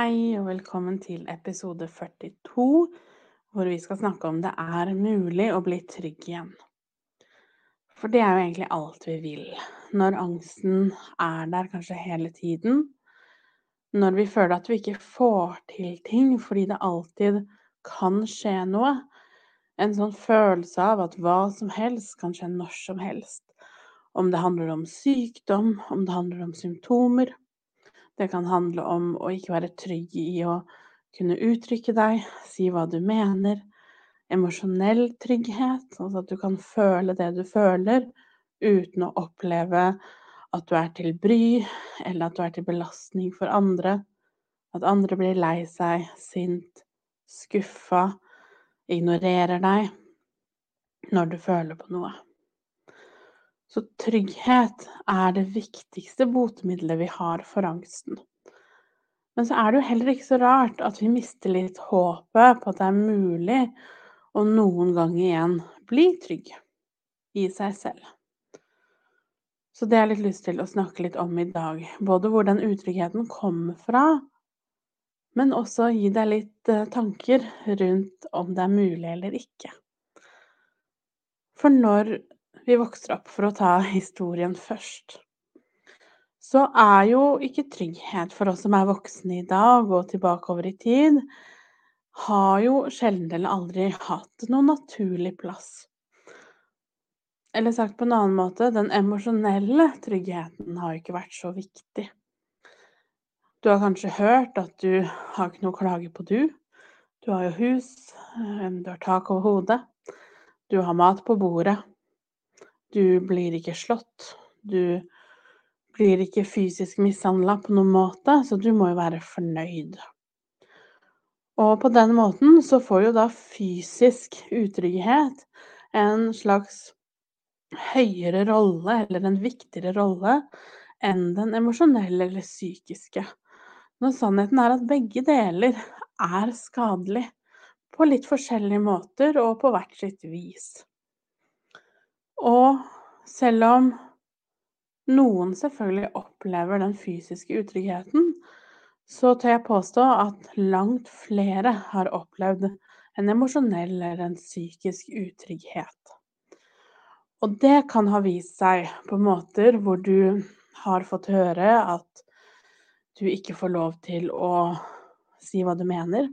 Hei og velkommen til episode 42, hvor vi skal snakke om det er mulig å bli trygg igjen. For det er jo egentlig alt vi vil. Når angsten er der kanskje hele tiden, når vi føler at vi ikke får til ting fordi det alltid kan skje noe, en sånn følelse av at hva som helst kan skje når som helst. Om det handler om sykdom, om det handler om symptomer, det kan handle om å ikke være trygg i å kunne uttrykke deg, si hva du mener. Emosjonell trygghet, altså at du kan føle det du føler uten å oppleve at du er til bry, eller at du er til belastning for andre. At andre blir lei seg, sint, skuffa, ignorerer deg når du føler på noe. Så trygghet er det viktigste botemiddelet vi har for angsten. Men så er det jo heller ikke så rart at vi mister litt håpet på at det er mulig å noen gang igjen bli trygg i seg selv. Så det har jeg litt lyst til å snakke litt om i dag. Både hvor den utryggheten kommer fra, men også gi deg litt eh, tanker rundt om det er mulig eller ikke. For når vi vokser opp, for å ta historien først, så er jo ikke trygghet for oss som er voksne i dag og tilbakeover i tid, har jo sjelden eller aldri hatt noen naturlig plass. Eller sagt på en annen måte, den emosjonelle tryggheten har ikke vært så viktig. Du har kanskje hørt at du har ikke noe å klage på, du. Du har jo hus, eh, du har tak over hodet, du har mat på bordet, du blir ikke slått. Du blir ikke fysisk mishandla på noen måte, så du må jo være fornøyd. Og på den måten så får jo da fysisk utrygghet en slags høyere rolle, eller en viktigere rolle, enn den emosjonelle eller psykiske. Når sannheten er at begge deler er skadelig på litt forskjellige måter og på hvert sitt vis. Og selv om noen selvfølgelig opplever den fysiske utryggheten, så tør jeg påstå at langt flere har opplevd en emosjonell eller en psykisk utrygghet. Og det kan ha vist seg på måter hvor du har fått høre at du ikke får lov til å si hva du mener,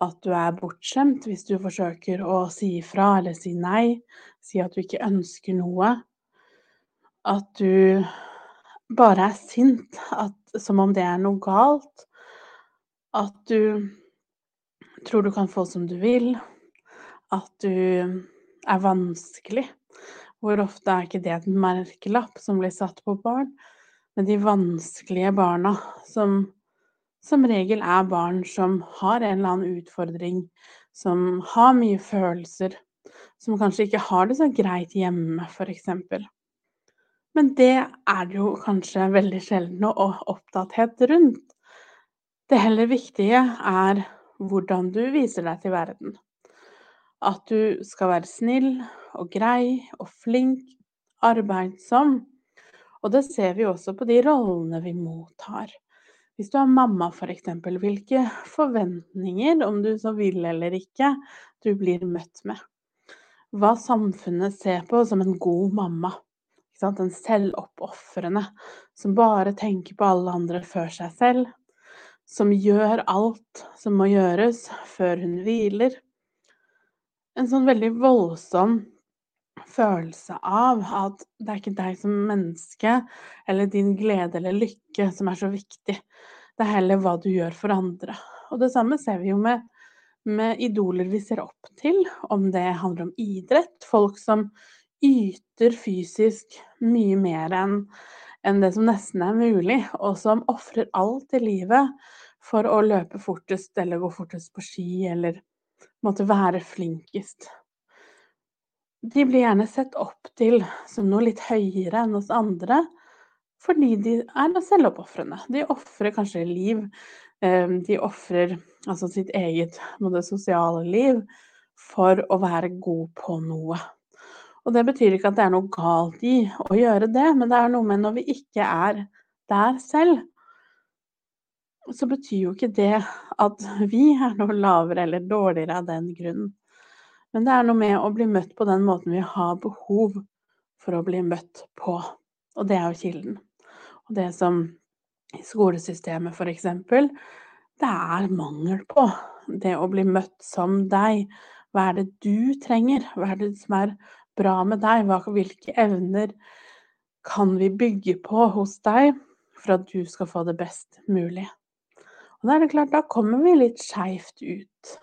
at du er bortskjemt hvis du forsøker å si ifra eller si nei, si at du ikke ønsker noe. At du bare er sint, at, som om det er noe galt. At du tror du kan få som du vil. At du er vanskelig. Hvor ofte er ikke det et merkelapp som blir satt på barn? Men de vanskelige barna som som regel er barn som har en eller annen utfordring, som har mye følelser, som kanskje ikke har det så greit hjemme, f.eks. Men det er det jo kanskje veldig sjelden å opptatthet rundt. Det heller viktige er hvordan du viser deg til verden. At du skal være snill og grei og flink, arbeidsom. Og det ser vi også på de rollene vi mottar. Hvis du er mamma f.eks., hvilke forventninger, om du så vil eller ikke, du blir møtt med. Hva samfunnet ser på som en god mamma. En selvoppofrende som bare tenker på alle andre før seg selv. Som gjør alt som må gjøres før hun hviler. En sånn veldig voldsom følelse av at det er ikke deg som menneske eller din glede eller lykke som er så viktig. Det er heller hva du gjør for andre. Og det samme ser vi jo med, med idoler vi ser opp til, om det handler om idrett. Folk som yter fysisk mye mer enn enn det som nesten er mulig, og som ofrer alt i livet for å løpe fortest eller gå fortest på ski eller måtte være flinkest. De blir gjerne sett opp til som noe litt høyere enn oss andre, fordi de er selvoppofrende. De ofrer kanskje liv, eh, de ofrer altså sitt eget sosiale liv for å være god på noe. Og det betyr ikke at det er noe galt i å gjøre det, men det er noe med når vi ikke er der selv, så betyr jo ikke det at vi er noe lavere eller dårligere av den grunnen. Men det er noe med å bli møtt på den måten vi har behov for å bli møtt på. Og det er jo kilden. Og det som i skolesystemet for eksempel, det er mangel på det å bli møtt som deg. Hva er det du trenger? Hva er det som er bra med deg? hvilke evner kan vi bygge på hos deg for at du skal få det best mulig? Og da er det klart, da kommer vi litt skeivt ut.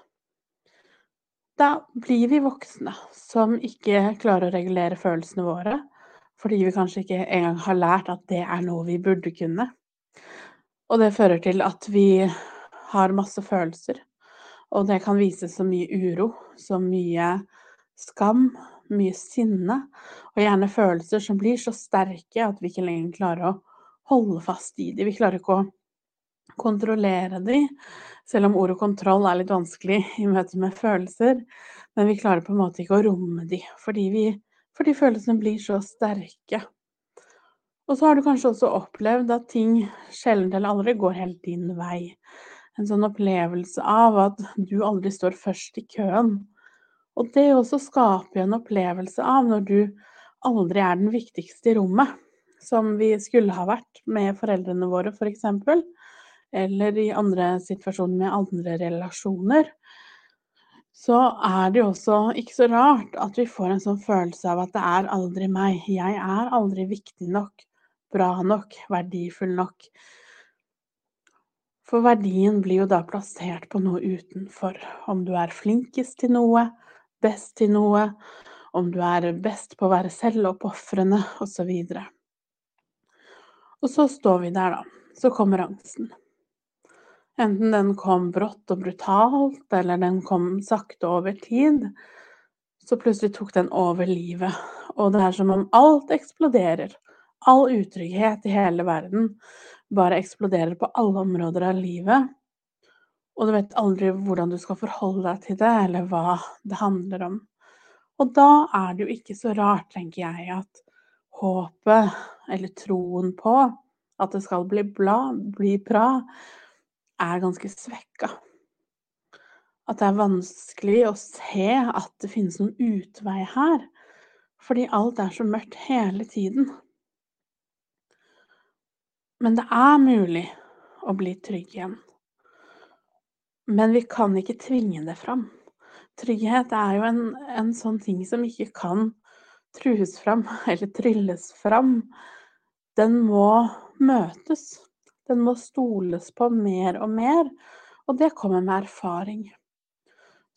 Da blir vi voksne som ikke klarer å regulere følelsene våre, fordi vi kanskje ikke engang har lært at det er noe vi burde kunne. Og det fører til at vi har masse følelser, og det kan vise så mye uro, så mye skam, mye sinne, og gjerne følelser som blir så sterke at vi ikke lenger klarer å holde fast i dem. Vi klarer ikke å kontrollere de, selv om ordet kontroll er litt vanskelig i møte med følelser. Men vi klarer på en måte ikke å romme de, fordi, vi, fordi følelsene blir så sterke. Og så har du kanskje også opplevd at ting sjelden eller aldri går helt din vei. En sånn opplevelse av at du aldri står først i køen. Og det også skaper en opplevelse av når du aldri er den viktigste i rommet, som vi skulle ha vært med foreldrene våre, f.eks eller i andre situasjoner med andre relasjoner, så er det jo også ikke så rart at vi får en sånn følelse av at det er aldri meg. Jeg er aldri viktig nok, bra nok, verdifull nok. For verdien blir jo da plassert på noe utenfor. Om du er flinkest til noe, best til noe, om du er best på å være selvoppofrende, osv. Og, og så står vi der, da. Så kommer angsten. Enten den kom brått og brutalt, eller den kom sakte over tid, så plutselig tok den over livet. Og det er som om alt eksploderer. All utrygghet i hele verden bare eksploderer på alle områder av livet. Og du vet aldri hvordan du skal forholde deg til det, eller hva det handler om. Og da er det jo ikke så rart, tenker jeg, at håpet, eller troen på at det skal bli, bla, bli bra, er ganske svekka. At det er vanskelig å se at det finnes noen utvei her, fordi alt er så mørkt hele tiden. Men det er mulig å bli trygg igjen. Men vi kan ikke tvinge det fram. Trygghet er jo en, en sånn ting som ikke kan trues fram eller trylles fram. Den må møtes. Den må stoles på mer og mer, og det kommer med erfaring.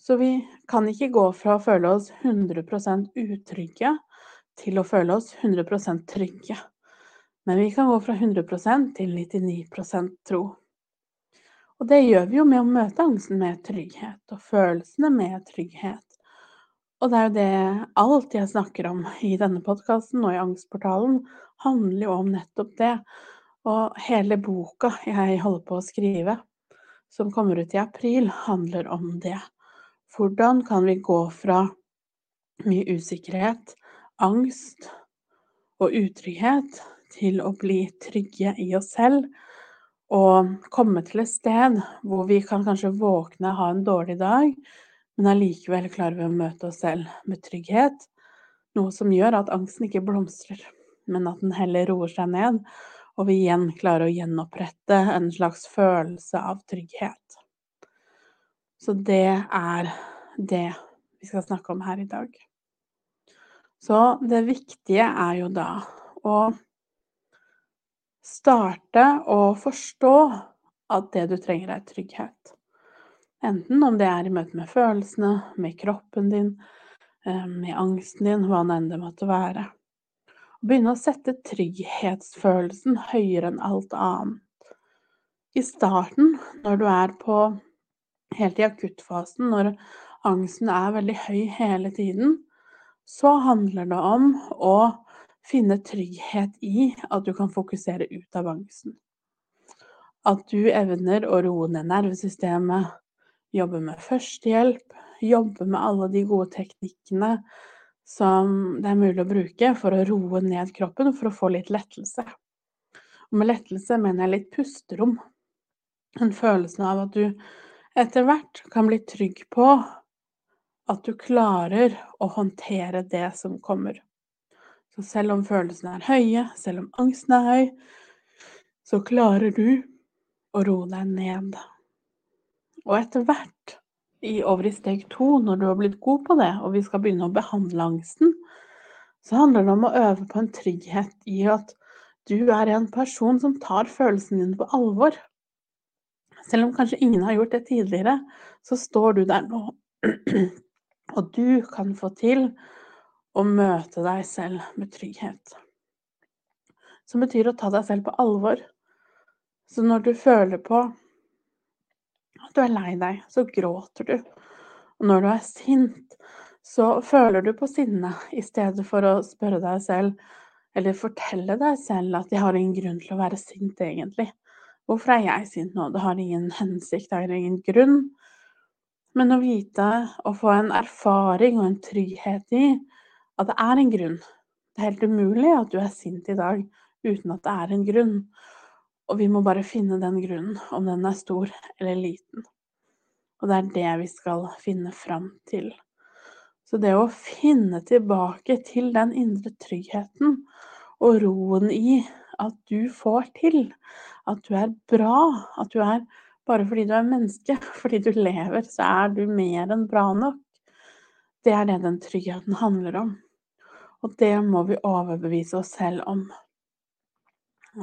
Så vi kan ikke gå fra å føle oss 100% utrygge til å føle oss 100% trygge. Men vi kan gå fra 100% til 99% tro. Og det gjør vi jo med å møte angsten med trygghet og følelsene med trygghet. Og det er jo det alt jeg snakker om i denne podkasten og i Angstportalen, handler jo om nettopp det. Og hele boka jeg holder på å skrive, som kommer ut i april, handler om det. Hvordan kan vi gå fra mye usikkerhet, angst og utrygghet til å bli trygge i oss selv og komme til et sted hvor vi kan kanskje våkne, ha en dårlig dag, men allikevel klarer vi å møte oss selv med trygghet, noe som gjør at angsten ikke blomstrer, men at den heller roer seg ned, og vi igjen klarer å gjenopprette en slags følelse av trygghet. Så det er det vi skal snakke om her i dag. Så det viktige er jo da å starte å forstå at det du trenger, er trygghet. Enten om det er i møte med følelsene, med kroppen din, eh, med angsten din, hva enn det måtte være. Begynne å sette trygghetsfølelsen høyere enn alt annet. I starten, når du er på helt i akuttfasen, når angsten er veldig høy hele tiden, så handler det om å finne trygghet i at du kan fokusere ut av angsten. At du evner å roe ned nervesystemet, jobbe med førstehjelp, jobbe med alle de gode teknikkene som det er mulig å bruke for å roe ned kroppen, for å få litt lettelse. Og med lettelse mener jeg litt pusterom. En følelse av at du etter hvert kan bli trygg på at du klarer å håndtere det som kommer. Så selv om følelsene er høye, selv om angsten er høy, så klarer du å roe deg ned. Og etter hvert, i, over i steg to, når du har blitt god på det, og vi skal begynne å behandle angsten, så handler det om å øve på en trygghet i at du er en person som tar følelsene dine på alvor. Selv om kanskje ingen har gjort det tidligere, så står du der nå. Og du kan få til å møte deg selv med trygghet. Som betyr å ta deg selv på alvor. Så når du føler på at du er lei deg, så gråter du. Og når du er sint, så føler du på sinne i stedet for å spørre deg selv eller fortelle deg selv at jeg har ingen grunn til å være sint, egentlig. Hvorfor er jeg sint nå? Det har ingen hensikt, det har ingen grunn. Men å vite og få en erfaring og en trygghet i at det er en grunn. Det er helt umulig at du er sint i dag uten at det er en grunn. Og vi må bare finne den grunnen, om den er stor eller liten. Og det er det vi skal finne fram til. Så det å finne tilbake til den indre tryggheten og roen i at du får til, at du er bra, at du er bare fordi du er menneske, fordi du lever, så er du mer enn bra nok. Det er det den tryggheten handler om. Og det må vi overbevise oss selv om.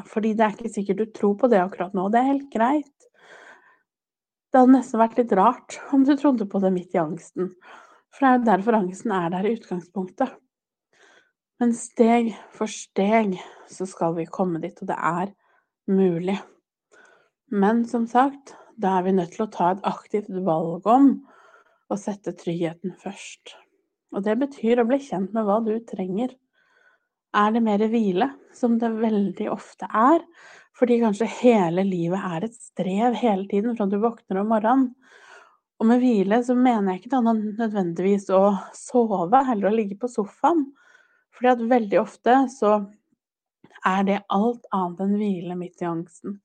Fordi det er ikke sikkert du tror på det akkurat nå. Det er helt greit. Det hadde nesten vært litt rart om du trodde på det midt i angsten. For det er jo derfor angsten er der i utgangspunktet. Men steg for steg så skal vi komme dit, og det er mulig. Men som sagt, da er vi nødt til å ta et aktivt valg om å sette tryggheten først. Og det betyr å bli kjent med hva du trenger. Er det mer hvile, som det veldig ofte er, fordi kanskje hele livet er et strev hele tiden fra du våkner om morgenen? Og med hvile så mener jeg ikke nødvendigvis å sove heller å ligge på sofaen. Fordi at veldig ofte så er det alt annet enn hvile midt i angsten.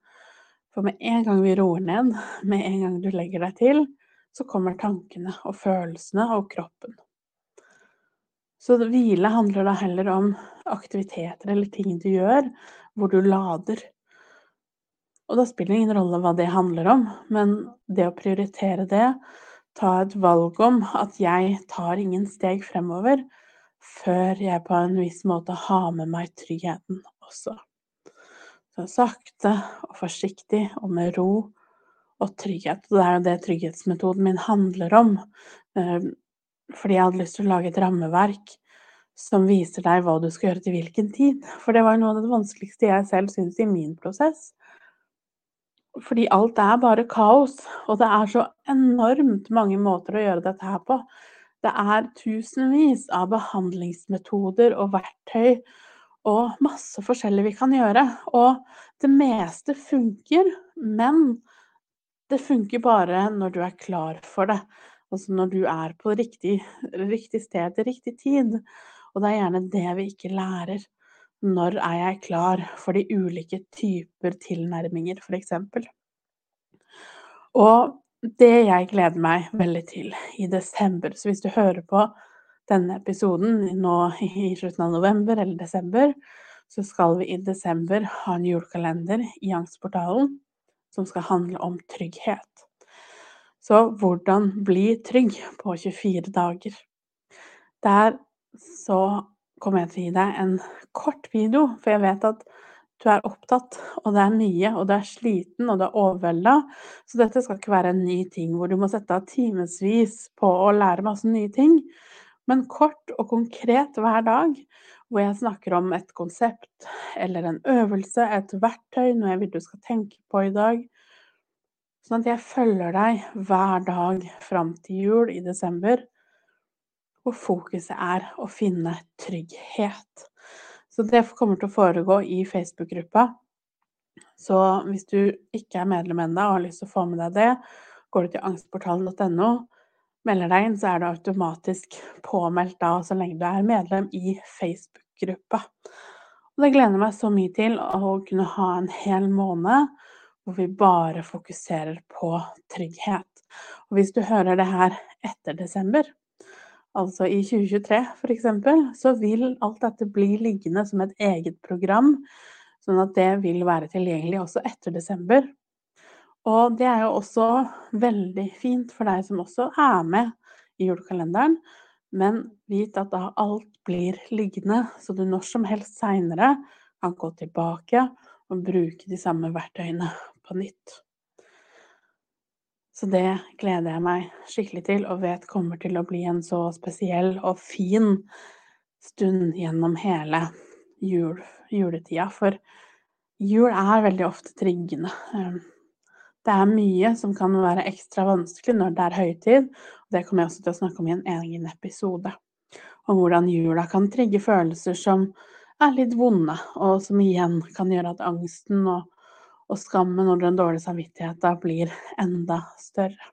For med en gang vi roer ned, med en gang du legger deg til, så kommer tankene og følelsene og kroppen. Så hvile handler da heller om aktiviteter eller ting du gjør hvor du lader. Og da spiller det ingen rolle hva det handler om, men det å prioritere det, ta et valg om at jeg tar ingen steg fremover før jeg på en viss måte har med meg tryggheten også. Så sakte og forsiktig og med ro og trygghet. Og det er jo det trygghetsmetoden min handler om. Fordi jeg hadde lyst til å lage et rammeverk som viser deg hva du skal gjøre til hvilken tid. For det var noe av det vanskeligste jeg selv syns i min prosess. Fordi alt er bare kaos, og det er så enormt mange måter å gjøre dette her på. Det er tusenvis av behandlingsmetoder og verktøy og masse forskjellig vi kan gjøre. Og det meste funker, men det funker bare når du er klar for det. Altså når du er på riktig, riktig sted til riktig tid. Og det er gjerne det vi ikke lærer. Når er jeg klar for de ulike typer tilnærminger, f.eks. Og det jeg gleder meg veldig til i desember Så hvis du hører på denne episoden nå i slutten av november eller desember, så skal vi i desember ha en julekalender i Angstportalen som skal handle om trygghet. Så hvordan bli trygg på 24 dager. Der så kommer jeg til å gi deg en kort video, for jeg vet at du er opptatt, og det er mye, og du er sliten, og du er overvelda. Så dette skal ikke være en ny ting hvor du må sette av timevis på å lære masse nye ting. Men kort og konkret hver dag, hvor jeg snakker om et konsept eller en øvelse, et verktøy, noe jeg vil du skal tenke på i dag, Sånn at jeg følger deg hver dag fram til jul i desember, hvor fokuset er å finne trygghet. Så det kommer til å foregå i Facebook-gruppa. Så hvis du ikke er medlem ennå og har lyst til å få med deg det, går du til angstportalen.no, melder deg inn, så er du automatisk påmeldt da så lenge du er medlem i Facebook-gruppa. Og det gleder meg så mye til å kunne ha en hel måned hvor vi bare fokuserer på trygghet. Og hvis du hører det her etter desember, altså i 2023 f.eks., så vil alt dette bli liggende som et eget program, sånn at det vil være tilgjengelig også etter desember. Og det er jo også veldig fint for deg som også er med i julekalenderen, men vit at da alt blir liggende, så du når som helst seinere kan gå tilbake og bruke de samme verktøyene på nytt. Så det gleder jeg meg skikkelig til, og vet kommer til å bli en så spesiell og fin stund gjennom hele jul, juletida. For jul er veldig ofte triggende. Ehm, det er mye som kan være ekstra vanskelig når det er høytid, og det kommer jeg også til å snakke om i en egen episode. Om hvordan jula kan trigge følelser som er litt vonde, og som igjen kan gjøre at angsten og og skammen og den dårlige samvittigheten blir enda større.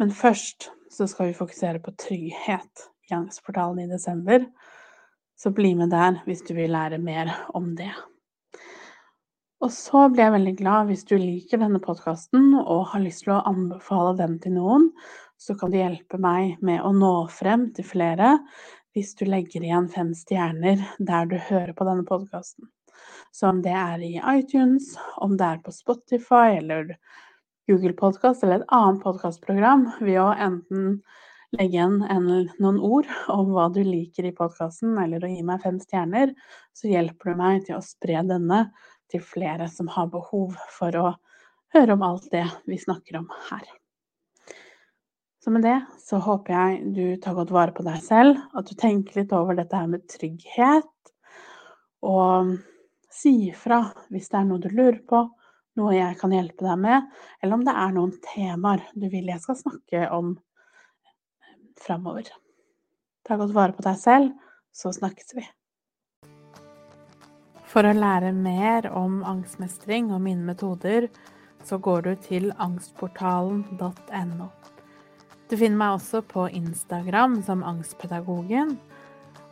Men først så skal vi fokusere på trygghet i Angstportalen i desember. Så bli med der hvis du vil lære mer om det. Og så blir jeg veldig glad hvis du liker denne podkasten og har lyst til å anbefale den til noen. Så kan du hjelpe meg med å nå frem til flere hvis du legger igjen fem stjerner der du hører på denne podkasten. Så om det er i iTunes, om det er på Spotify eller Google Podkast eller et annet podkastprogram, ved å enten legge igjen en, noen ord om hva du liker i podkasten, eller å gi meg fem stjerner, så hjelper du meg til å spre denne til flere som har behov for å høre om alt det vi snakker om her. Så med det så håper jeg du tar godt vare på deg selv, at du tenker litt over dette her med trygghet. Og Si ifra hvis det er noe du lurer på, noe jeg kan hjelpe deg med, eller om det er noen temaer du vil jeg skal snakke om framover. Ta godt vare på deg selv, så snakkes vi. For å lære mer om angstmestring og mine metoder, så går du til angstportalen.no. Du finner meg også på Instagram som Angstpedagogen